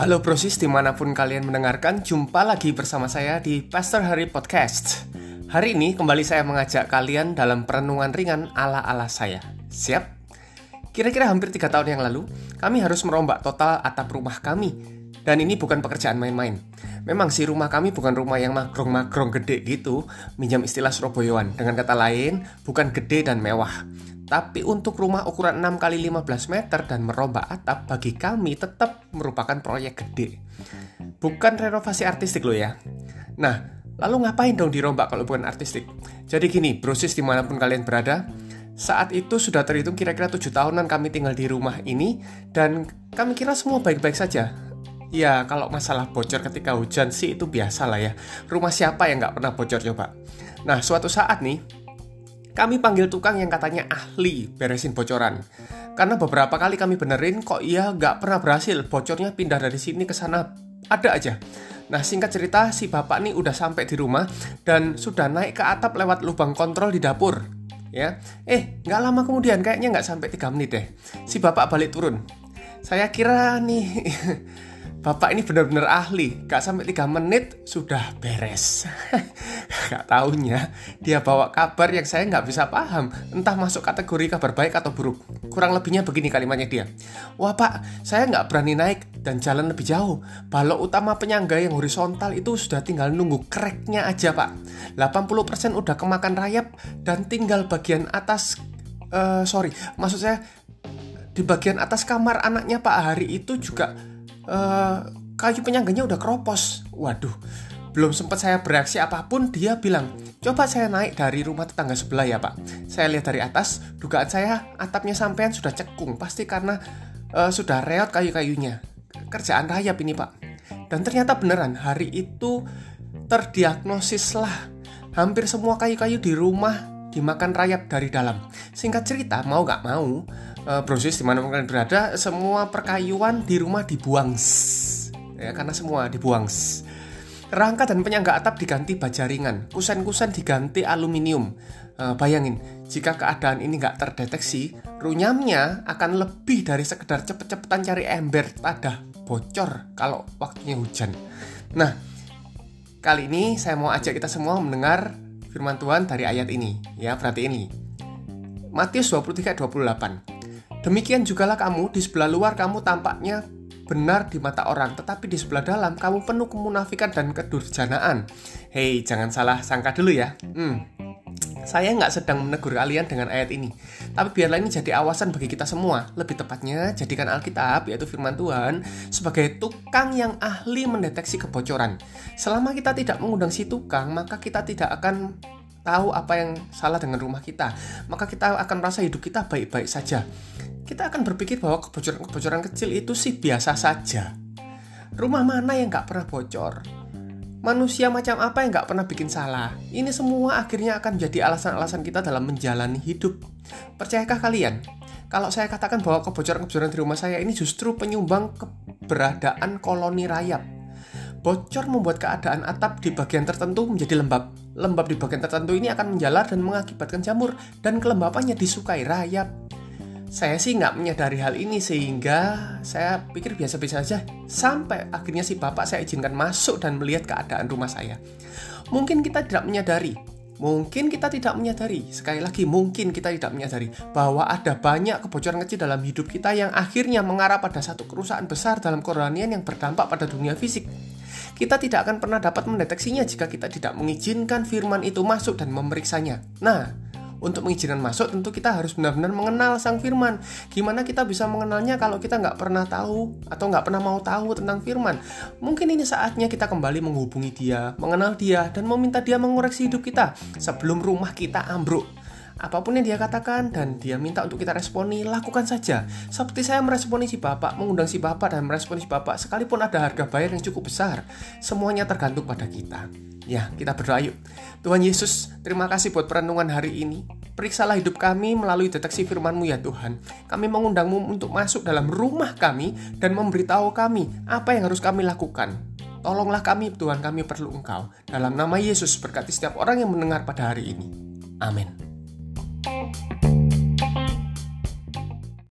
Halo brosis di mana pun kalian mendengarkan Jumpa lagi bersama saya di Pastor Hari Podcast. Hari ini kembali saya mengajak kalian dalam perenungan ringan ala-ala saya. Siap? Kira-kira hampir tiga tahun yang lalu Kami harus merombak total atap rumah kami Dan ini bukan pekerjaan main-main Memang sih rumah kami bukan rumah yang magrong-magrong gede gitu Minjam istilah Surabayaan Dengan kata lain, bukan gede dan mewah tapi untuk rumah ukuran 6 kali 15 meter dan merombak atap bagi kami tetap merupakan proyek gede. Bukan renovasi artistik loh ya. Nah, lalu ngapain dong dirombak kalau bukan artistik? Jadi gini, brosis di mana pun kalian berada, saat itu sudah terhitung kira-kira 7 tahunan kami tinggal di rumah ini dan kami kira semua baik-baik saja. Ya, kalau masalah bocor ketika hujan sih itu biasa lah ya. Rumah siapa yang nggak pernah bocor coba? Nah, suatu saat nih, kami panggil tukang yang katanya ahli beresin bocoran. Karena beberapa kali kami benerin kok ia nggak pernah berhasil, bocornya pindah dari sini ke sana, ada aja. Nah singkat cerita si bapak nih udah sampai di rumah dan sudah naik ke atap lewat lubang kontrol di dapur. Ya, eh nggak lama kemudian kayaknya nggak sampai 3 menit deh, si bapak balik turun. Saya kira nih Bapak ini benar-benar ahli, gak sampai 3 menit sudah beres. gak taunya dia bawa kabar yang saya nggak bisa paham, entah masuk kategori kabar baik atau buruk. Kurang lebihnya begini kalimatnya dia. Wah pak, saya nggak berani naik dan jalan lebih jauh. Balok utama penyangga yang horizontal itu sudah tinggal nunggu kreknya aja pak. 80% udah kemakan rayap dan tinggal bagian atas, uh, sorry, maksud saya di bagian atas kamar anaknya Pak Hari itu juga uh, kayu penyangganya udah keropos. Waduh, belum sempat saya bereaksi apa pun, dia bilang, coba saya naik dari rumah tetangga sebelah ya pak. Saya lihat dari atas, dugaan saya atapnya sampean sudah cekung, pasti karena uh, sudah reot kayu-kayunya. Kerjaan rayap ini pak. Dan ternyata beneran, hari itu terdiagnosislah hampir semua kayu-kayu di rumah dimakan rayap dari dalam. Singkat cerita, mau gak mau, uh, proses di mana kalian berada, semua perkayuan di rumah dibuang. Ya, karena semua dibuang. Rangka dan penyangga atap diganti baja ringan, kusen-kusen diganti aluminium. Uh, bayangin, jika keadaan ini nggak terdeteksi, runyamnya akan lebih dari sekedar cepet-cepetan cari ember tadah bocor kalau waktunya hujan. Nah, kali ini saya mau ajak kita semua mendengar firman Tuhan dari ayat ini. Ya, berarti ini. Matius 23 28. Demikian jugalah kamu di sebelah luar kamu tampaknya benar di mata orang, tetapi di sebelah dalam kamu penuh kemunafikan dan kedurjanaan. Hei, jangan salah sangka dulu ya. Hmm, saya nggak sedang menegur kalian dengan ayat ini, tapi biarlah ini jadi awasan bagi kita semua. Lebih tepatnya, jadikan Alkitab, yaitu firman Tuhan, sebagai tukang yang ahli mendeteksi kebocoran. Selama kita tidak mengundang si tukang, maka kita tidak akan tahu apa yang salah dengan rumah kita. Maka kita akan merasa hidup kita baik-baik saja. Kita akan berpikir bahwa kebocoran-kebocoran kecil itu sih biasa saja. Rumah mana yang nggak pernah bocor? Manusia macam apa yang nggak pernah bikin salah? Ini semua akhirnya akan menjadi alasan-alasan kita dalam menjalani hidup. Percayakah kalian? Kalau saya katakan bahwa kebocoran-kebocoran di rumah saya ini justru penyumbang keberadaan koloni rayap. Bocor membuat keadaan atap di bagian tertentu menjadi lembab. Lembab di bagian tertentu ini akan menjalar dan mengakibatkan jamur, dan kelembapannya disukai rayap saya sih nggak menyadari hal ini sehingga saya pikir biasa-biasa saja sampai akhirnya si bapak saya izinkan masuk dan melihat keadaan rumah saya. Mungkin kita tidak menyadari, mungkin kita tidak menyadari, sekali lagi mungkin kita tidak menyadari bahwa ada banyak kebocoran kecil dalam hidup kita yang akhirnya mengarah pada satu kerusakan besar dalam kerohanian yang berdampak pada dunia fisik. Kita tidak akan pernah dapat mendeteksinya jika kita tidak mengizinkan firman itu masuk dan memeriksanya. Nah, untuk mengizinkan masuk tentu kita harus benar-benar mengenal sang firman. Gimana kita bisa mengenalnya kalau kita nggak pernah tahu atau nggak pernah mau tahu tentang firman? Mungkin ini saatnya kita kembali menghubungi dia, mengenal dia, dan meminta dia mengoreksi hidup kita sebelum rumah kita ambruk. Apa pun yang dia katakan dan dia minta untuk kita responi, lakukan saja. Seperti saya meresponi si bapak, mengundang si bapak dan meresponi si bapak, sekalipun ada harga bayar yang cukup besar, semuanya tergantung pada kita. Ya, kita berdoa yuk. Tuhan Yesus, terima kasih buat perenungan hari ini. Periksalah hidup kami melalui deteksi firman-Mu ya Tuhan. Kami mengundang-Mu untuk masuk dalam rumah kami dan memberitahu kami apa yang harus kami lakukan. Tolonglah kami Tuhan, kami perlu Engkau. Dalam nama Yesus berkati setiap orang yang mendengar pada hari ini. Amin.